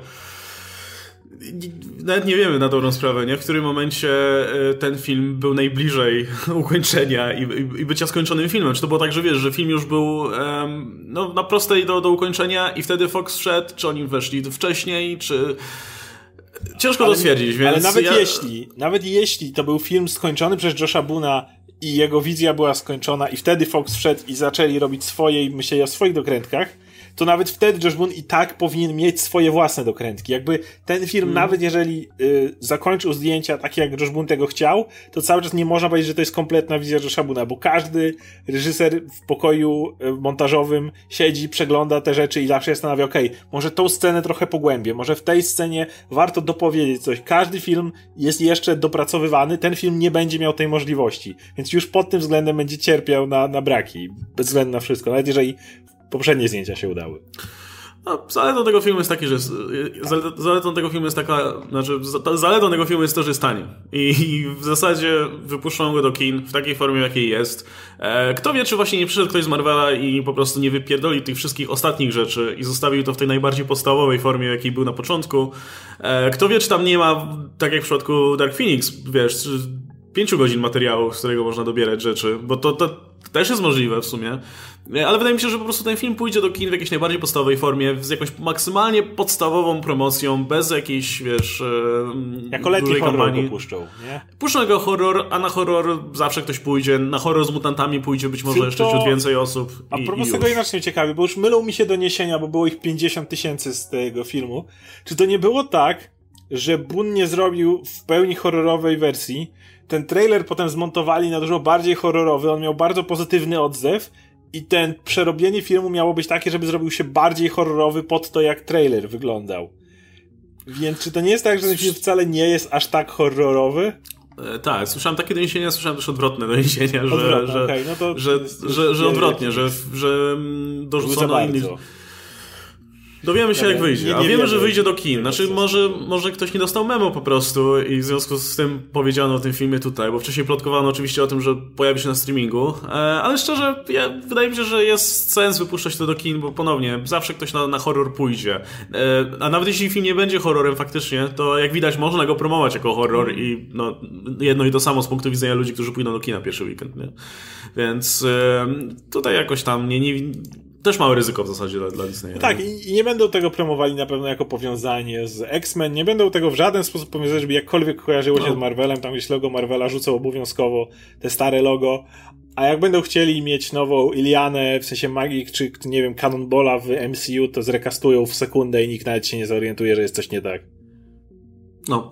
nawet nie wiemy na dobrą sprawę, nie? w którym momencie e, ten film był najbliżej ukończenia i, i, i bycia skończonym filmem. Czy to było tak, że wiesz, że film już był um, no, na prostej do, do ukończenia i wtedy Fox wszedł, czy oni weszli wcześniej, czy... Ciężko ale, to stwierdzić, więc... Ale nawet ja... jeśli, nawet jeśli to był film skończony przez Josha Buna i jego wizja była skończona i wtedy Fox wszedł i zaczęli robić swoje i myśleli o swoich dokrętkach, to nawet wtedy Josh Boone i tak powinien mieć swoje własne dokrętki. Jakby ten film, mm. nawet jeżeli y, zakończył zdjęcia takie, jak Josh Boone tego chciał, to cały czas nie można powiedzieć, że to jest kompletna wizja Josha Boona, bo każdy reżyser w pokoju y, montażowym siedzi, przegląda te rzeczy i zawsze zastanawia, okej, okay, może tą scenę trochę pogłębię, może w tej scenie warto dopowiedzieć coś. Każdy film jest jeszcze dopracowywany, ten film nie będzie miał tej możliwości, więc już pod tym względem będzie cierpiał na, na braki, bez względu na wszystko. Nawet jeżeli poprzednie zdjęcia się udały. No, zaletą tego filmu jest taki, że zaletą tego filmu jest taka, znaczy zaletą tego filmu jest to, że jest tani. I, I, w zasadzie wypuszczą go do kin w takiej formie, jakiej jest. E, kto wie, czy właśnie nie przyszedł ktoś z Marvela i po prostu nie wypierdoli tych wszystkich ostatnich rzeczy i zostawił to w tej najbardziej podstawowej formie, jakiej był na początku. E, kto wie, czy tam nie ma, tak jak w przypadku Dark Phoenix, wiesz, pięciu godzin materiału, z którego można dobierać rzeczy, bo to, to też jest możliwe w sumie. Ale wydaje mi się, że po prostu ten film pójdzie do kin w jakiejś najbardziej podstawowej formie, z jakąś maksymalnie podstawową promocją, bez jakiejś, wiesz, jako letni horror kampanii. puszczą, nie? Puszczą go horror, a na horror zawsze ktoś pójdzie, na horror z mutantami pójdzie być może jeszcze ciut więcej osób. A i, propos i tego inaczej ciekawie, bo już mylą mi się doniesienia, bo było ich 50 tysięcy z tego filmu. Czy to nie było tak, że Bun nie zrobił w pełni horrorowej wersji, ten trailer potem zmontowali na dużo bardziej horrorowy, on miał bardzo pozytywny odzew i ten przerobienie filmu miało być takie, żeby zrobił się bardziej horrorowy pod to, jak trailer wyglądał. Więc czy to nie jest tak, że ten film wcale nie jest aż tak horrorowy? E, tak, słyszałem takie doniesienia, słyszałem też odwrotne doniesienia, że, Odwrotne, że, okej, no to że, że, że, nie odwrotnie, że, że mm, dorzucono innych. Dowiemy się Dobra, jak wyjdzie, nie- a nie wiemy, wiemy. że wyjdzie do kin. Znaczy może, może ktoś nie dostał memo po prostu i w związku z tym powiedziano o tym filmie tutaj, bo wcześniej plotkowano oczywiście o tym, że pojawi się na streamingu, e, ale szczerze, ja, wydaje mi się, że jest sens wypuszczać to do kin, bo ponownie, zawsze ktoś na, na horror pójdzie. E, A nawet jeśli film nie będzie horrorem faktycznie, to jak widać można go promować jako horror i no, jedno i to samo z punktu widzenia ludzi, którzy pójdą do kina pierwszy weekend, nie? Więc e, tutaj jakoś tam nie, nie, też małe ryzyko w zasadzie dla, dla Disneya. Tak, i, nie będą tego promowali na pewno jako powiązanie z X-Men, nie będą tego w żaden sposób powiązać, żeby jakkolwiek kojarzyło się No. z Marvelem, tam gdzieś logo Marvela rzucą obowiązkowo te stare logo, a jak będą chcieli mieć nową Ilianę, w sensie magii, czy nie wiem, Cannonballa w MCU, to zrekastują w sekundę i nikt nawet się nie zorientuje, że jest coś nie tak. No,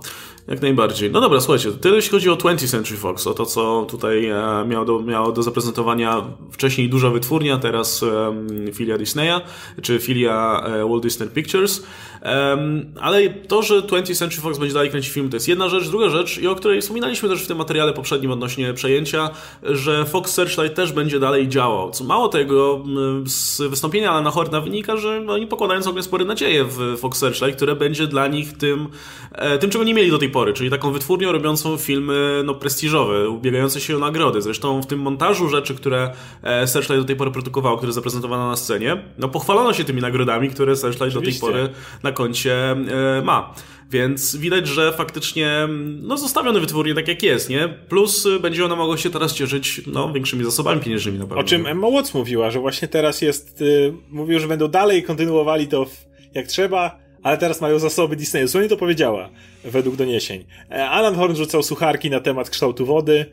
jak najbardziej. No dobra, słuchajcie, tyle jeśli chodzi o 20th Century Fox, o to, co tutaj e, miało do, miało do zaprezentowania wcześniej duża wytwórnia, teraz em, filia Disneya, czy filia e, Walt Disney Pictures. Em, ale to, że 20th Century Fox będzie dalej kręcić film, to jest jedna rzecz. Druga rzecz, i o której wspominaliśmy też w tym materiale poprzednim odnośnie przejęcia, że Fox Searchlight też będzie dalej działał. Co mało tego, z wystąpienia Alana Horna wynika, że oni pokładają całkiem spore nadzieje w Fox Searchlight, które będzie dla nich tym, e, tym, czego nie mieli do tej pory, czyli taką wytwórnią robiącą filmy no, prestiżowe, ubiegające się o nagrody. Zresztą w tym montażu rzeczy, które e, Searchlight do tej pory produkowało, które zaprezentowano na scenie, no pochwalono się tymi nagrodami, które Searchlight do tej Oczywiście. pory na koncie e, ma. Więc widać, że faktycznie no, zostawione wytwórnie tak jak jest, nie? Plus y, będzie ona mogła się teraz cieszyć no, większymi zasobami pieniężnymi na pewno. O czym Emma Watts mówiła, że właśnie teraz jest, y, mówił, że będą dalej kontynuowali to w, jak trzeba, ale teraz mają zasoby Disneyu. Nie to powiedziała, według doniesień. E, Alan Horn rzucał sucharki na temat kształtu wody,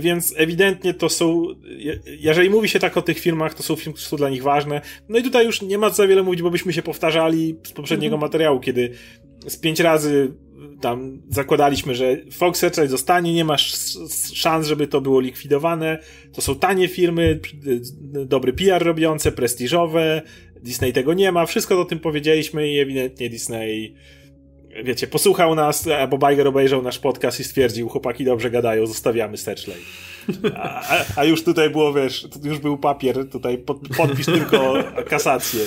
więc ewidentnie to są, je- jeżeli mówi się tak o tych filmach, to są filmy, które są dla nich ważne. No i tutaj już nie ma co za wiele mówić, bo byśmy się powtarzali z poprzedniego materiału, kiedy z pięć razy tam zakładaliśmy, że Fox Searchlight zostanie, nie masz sz- szans, żeby to było likwidowane. To są tanie firmy, p- dobry PR robiące, prestiżowe. Disney tego nie ma. Wszystko o tym powiedzieliśmy i ewidentnie Disney wiecie, posłuchał nas, albo Bajger obejrzał nasz podcast i stwierdził, chłopaki dobrze gadają, zostawiamy Searchlight. A, a, już tutaj było, wiesz, już był papier, tutaj pod, podpisz tylko kasację.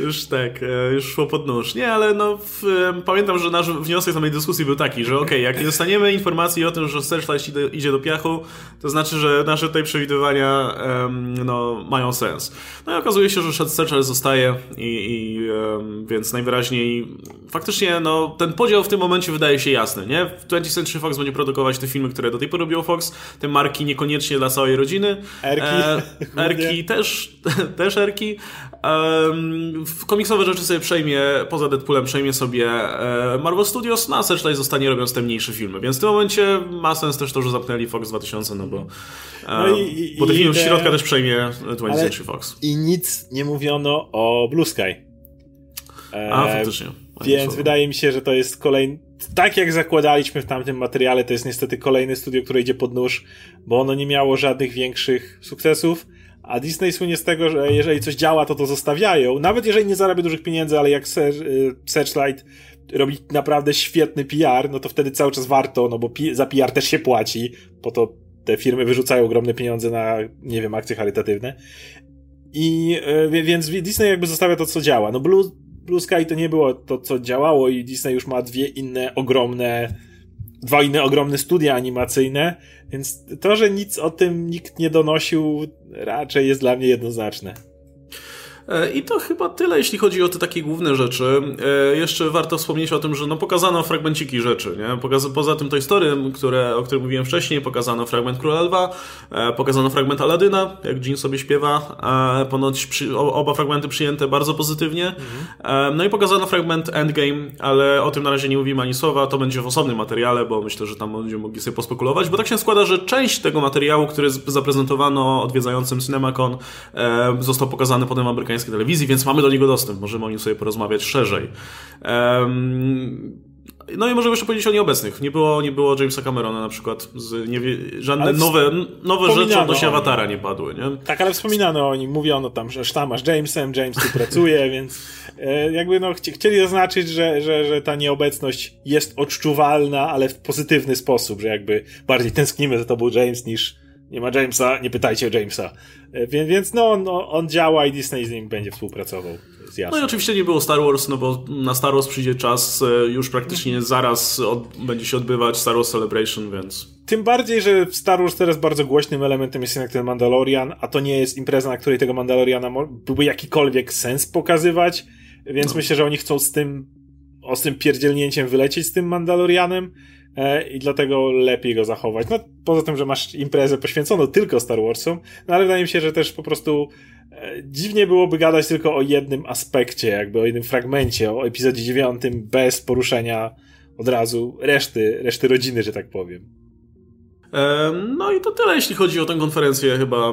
Już tak, e, już szło pod nóż. Nie, ale no, w, e, pamiętam, że nasz wniosek z samej dyskusji był taki, że okej, jak nie dostaniemy informacji o tym, że Searchlight idzie, idzie do piachu, to znaczy, że nasze tutaj przewidywania em, no, mają sens. No i okazuje się, że Searchlight zostaje i, i em, więc najwyraźniej faktycznie no, ten podział w tym momencie wydaje się jasny, nie? W 20th Century Fox będzie produkować te filmy, które do tej pory robił Fox, te marki niekoniecznie dla całej rodziny. Erki. E, Erki też, też Erki. Komiksowe rzeczy sobie przejmie, poza Deadpoolem przejmie sobie e, Marvel Studios, no a Searchlight zostanie robiąc te mniejsze filmy, więc w tym momencie ma sens też to, że zapnęli Fox 2000, no bo, e, No i- i- bo te filmy te- środka też przejmie 20th Ale- Century Fox. I nic nie mówiono o Blue Sky. E, A, faktycznie. Więc wydaje mi się, że to jest kolejny. Tak jak zakładaliśmy w tamtym materiale, to jest niestety kolejne studio, które idzie pod nóż, bo ono nie miało żadnych większych sukcesów. A Disney słynie z tego, że jeżeli coś działa, to to zostawiają. Nawet jeżeli nie zarabia dużych pieniędzy, ale jak Ser- y, Searchlight robi naprawdę świetny PR, no to wtedy cały czas warto, no bo za PR też się płaci, po to te firmy wyrzucają ogromne pieniądze na, nie wiem, akcje charytatywne. I wie- więc Disney jakby zostawia to, co działa. No Blue, Blue Sky to nie było to, co działało i Disney już ma dwie inne ogromne, dwa inne ogromne studia animacyjne, więc to, że nic o tym nikt nie donosił, raczej jest dla mnie jednoznaczne. E, I to chyba tyle, jeśli chodzi o te takie główne rzeczy. E, Jeszcze warto wspomnieć o tym, że no pokazano fragmenciki rzeczy. Nie? Poza tym Toy Story, które, o którym mówiłem wcześniej, pokazano fragment Króla Lwa, e, pokazano fragment Aladyna, jak Jean sobie śpiewa. Ponoć przy, oba fragmenty przyjęte bardzo pozytywnie. E, No i pokazano fragment Endgame, ale o tym na razie nie mówimy ani słowa. To będzie w osobnym materiale, bo myślę, że tam będziemy mogli sobie pospekulować, bo tak się składa, że część tego materiału, który zaprezentowano odwiedzającym CinemaCon, został pokazany potem w amerykańskiej telewizji, więc mamy do niego dostęp, możemy o nim sobie porozmawiać szerzej. Em, No i możemy jeszcze powiedzieć o nieobecnych. Nie było, nie było Jamesa Camerona na przykład. Z, nie żadne nowe, nowe rzeczy odnośnie Awatara nie padły, nie? Tak, ale wspominano o nim. Mówiono tam, że tam masz Jamesem, James tu pracuje, więc e, jakby no chci, chcieli zaznaczyć, że, że, że ta nieobecność jest odczuwalna, ale w pozytywny sposób, że jakby bardziej tęsknimy za to był James niż nie ma Jamesa, nie pytajcie o Jamesa. E, więc, więc no, no, on działa i Disney z nim będzie współpracował. No i oczywiście nie było Star Wars, no bo na Star Wars przyjdzie czas, e, już praktycznie zaraz od, będzie się odbywać Star Wars Celebration, więc... Tym bardziej, że w Star Wars teraz bardzo głośnym elementem jest jednak ten Mandalorian, a to nie jest impreza, na której tego Mandaloriana byłby jakikolwiek sens pokazywać, więc no. myślę, że oni chcą z tym ostrym pierdzielnięciem wylecieć z tym Mandalorianem i dlatego lepiej go zachować. No, poza tym, że masz imprezę poświęconą tylko Star Warsom, no ale wydaje mi się, że też po prostu E, dziwnie byłoby gadać tylko o jednym aspekcie, jakby o jednym fragmencie, o epizodzie dziewiątym, bez poruszenia od razu reszty, reszty rodziny, że tak powiem. No i to tyle, jeśli chodzi o tę konferencję chyba e,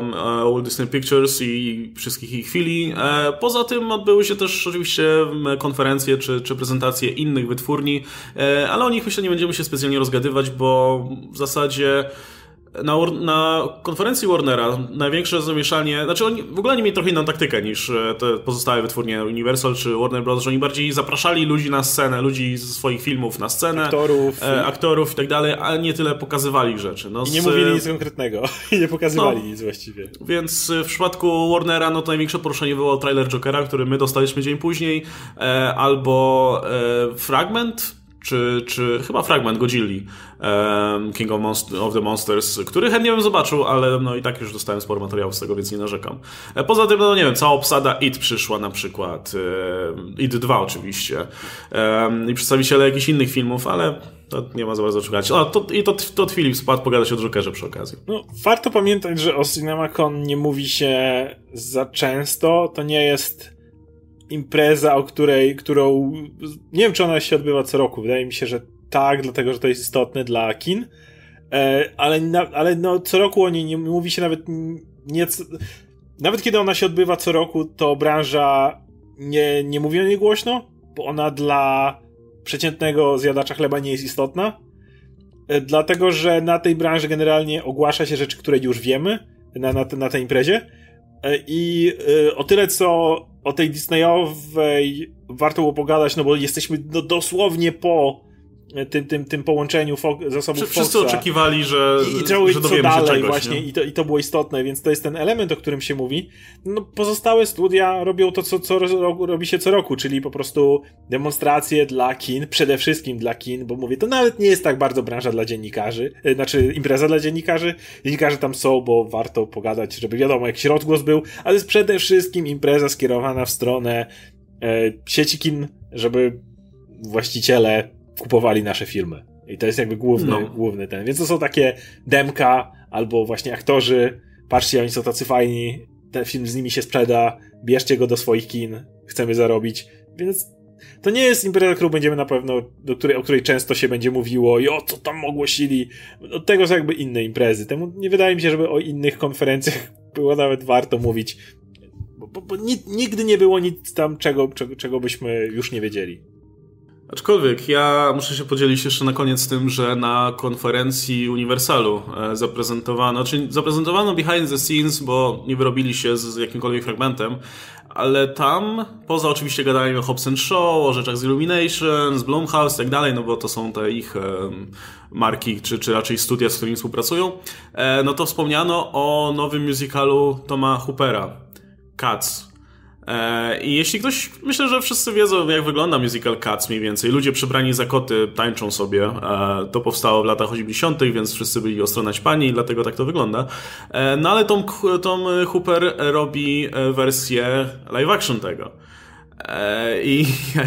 Walt Disney Pictures i wszystkich ich chwili. E, poza tym odbyły się też oczywiście konferencje czy, czy prezentacje innych wytwórni, ale o nich myślę nie będziemy się specjalnie rozgadywać, bo w zasadzie na, na, konferencji Warnera największe zamieszanie, znaczy oni w ogóle nie mieli trochę inną taktykę niż e, te pozostałe wytwórnie Universal czy Warner Bros., że oni bardziej zapraszali ludzi na scenę, ludzi ze swoich filmów na scenę, aktorów, e, aktorów i tak dalej, a nie tyle pokazywali rzeczy. No, I nie mówili nic konkretnego i nie pokazywali no, nic właściwie. Więc w przypadku Warnera no to największe poruszenie było trailer Jokera, który my dostaliśmy dzień później, e, albo e, fragment czy, czy chyba fragment Godzilli um, King of, Monst of, the Monsters, który chętnie bym zobaczył, ale no i tak już dostałem sporo materiałów z tego, więc nie narzekam. E, poza tym, no nie wiem, cała obsada IT przyszła na przykład, um, IT 2 oczywiście um, i przedstawiciele jakichś innych filmów, ale to nie ma za bardzo czekać. O, to, I to, to Philip spadł pogadać o Jokerze przy okazji. No, warto pamiętać, że o CinemaCon nie mówi się za często, to nie jest impreza, o której, którą nie wiem, czy ona się odbywa co roku. Wydaje mi się, że tak, dlatego że to jest istotne dla kin. E, ale, ale no, co roku o niej nie mówi się nawet nie. Nawet kiedy ona się odbywa co roku, to branża nie, nie mówi o niej głośno, bo ona dla przeciętnego zjadacza chleba nie jest istotna. E, dlatego, że na tej branży generalnie ogłasza się rzeczy, które już wiemy na, na, na tej imprezie. E, I o tyle, co o tej Disneyowej warto było pogadać, no bo jesteśmy no, dosłownie po tym, tym, tym połączeniu fo- zasobów Wszyscy Foxa. oczekiwali, że, I, i że co dalej czegoś, właśnie i to, i to było istotne, więc to jest ten element, o którym się mówi. No, pozostałe studia robią to, co, co robi się co roku, czyli po prostu demonstracje dla kin, przede wszystkim dla kin, bo mówię, to nawet nie jest tak bardzo branża dla dziennikarzy, e, znaczy impreza dla dziennikarzy. Dziennikarze tam są, bo warto pogadać, żeby wiadomo, jakiś rozgłos był, ale jest przede wszystkim impreza skierowana w stronę e, sieci kin, żeby właściciele kupowali nasze filmy. I to jest jakby główny, no. główny ten. Więc to są takie demka albo właśnie aktorzy. Patrzcie, oni są tacy fajni. Ten film z nimi się sprzeda. Bierzcie go do swoich kin. Chcemy zarobić. Więc to nie jest impreza, którą będziemy na pewno, do której, o której często się będzie mówiło i o co tam ogłosili. Od tego są jakby inne imprezy. Temu nie wydaje mi się, żeby o innych konferencjach było nawet warto mówić. Bo, bo, bo nigdy nie było nic tam, czego, czego, czego byśmy już nie wiedzieli. Aczkolwiek ja muszę się podzielić jeszcze na koniec tym, że na konferencji Uniwersalu e, zaprezentowano, czyli zaprezentowano behind the scenes, bo nie wyrobili się z jakimkolwiek fragmentem, ale tam, poza oczywiście gadaniem o Hobbs Show, o rzeczach z Illumination, z Blumhouse i tak dalej, no bo to są te ich marki, czy, czy raczej studia, z którymi współpracują, e, no to wspomniano o nowym musicalu Toma Hoopera, Cats. E, I jeśli ktoś, myślę, że wszyscy wiedzą, jak wygląda musical Cats mniej więcej. Ludzie przebrani za koty tańczą sobie. E, to powstało w latach 80., więc wszyscy byli ostro naćpani, dlatego tak to wygląda. E, no ale Tom, Tom Hooper robi wersję live action tego. I,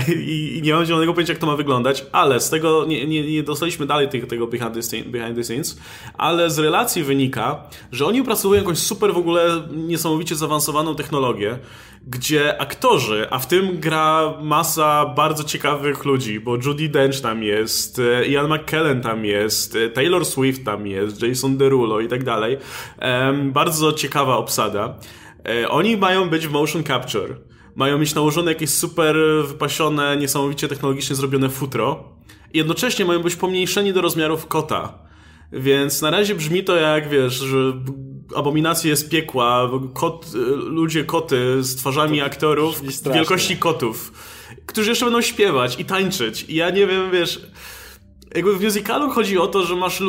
i, i, nie mam zielonego pojęcia, jak to ma wyglądać, ale z tego nie, nie, nie dostaliśmy dalej tych, tego behind the, behind the, scenes, ale z relacji wynika, że oni opracowują jakąś super w ogóle niesamowicie zaawansowaną technologię, gdzie aktorzy, a w tym gra masa bardzo ciekawych ludzi, bo Judy Dench tam jest, e, Ian McKellen tam jest, e, Taylor Swift tam jest, Jason Derulo i tak dalej. Bardzo ciekawa obsada. E, oni mają być w motion capture mają mieć nałożone jakieś super wypasione, niesamowicie technologicznie zrobione futro jednocześnie mają być pomniejszeni do rozmiarów kota. Więc na razie brzmi to jak, wiesz, że abominacje z piekła, kot, ludzie koty z twarzami aktorów wielkości kotów, którzy jeszcze będą śpiewać i tańczyć. I ja nie wiem, wiesz, jakby w musicalu chodzi o to, że masz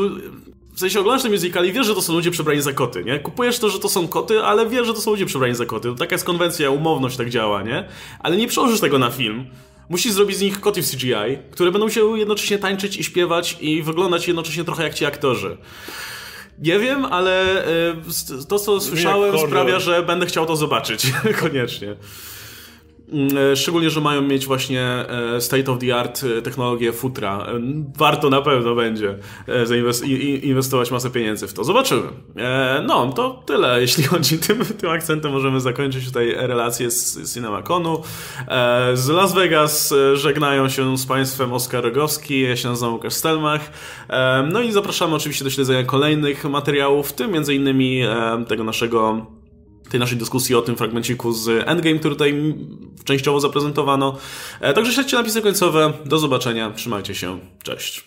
w sensie oglądasz ten musical i wiesz, że to są ludzie przebrani za koty, nie? Kupujesz to, że to są koty, ale wiesz, że to są ludzie przebrani za koty. To taka jest konwencja, umowność tak działa, nie? Ale nie przełożysz tego na film. Musisz zrobić z nich koty w CGI, które będą się jednocześnie tańczyć i śpiewać i wyglądać jednocześnie trochę jak ci aktorzy. Nie wiem, ale e, to, co słyszałem, sprawia, że będę chciał to zobaczyć. Koniecznie. Mm, e, szczególnie, że mają mieć właśnie e, state of the art e, technologię futra. Warto na pewno będzie inwestować masę pieniędzy w to. Zobaczymy. No, to tyle. Jeśli chodzi tym, tym akcentem, możemy zakończyć tutaj relację z CinemaConu. Z Las Vegas żegnają się z Państwem Oskar Rogowski, ja się nazywam Łukasz Stelmach. No i zapraszamy oczywiście do śledzenia kolejnych materiałów, w tym między innymi tego naszego tej naszej dyskusji o tym fragmenciku z Endgame, który tutaj częściowo zaprezentowano. E, także śledźcie napisy końcowe. Do zobaczenia. Trzymajcie się. Cześć.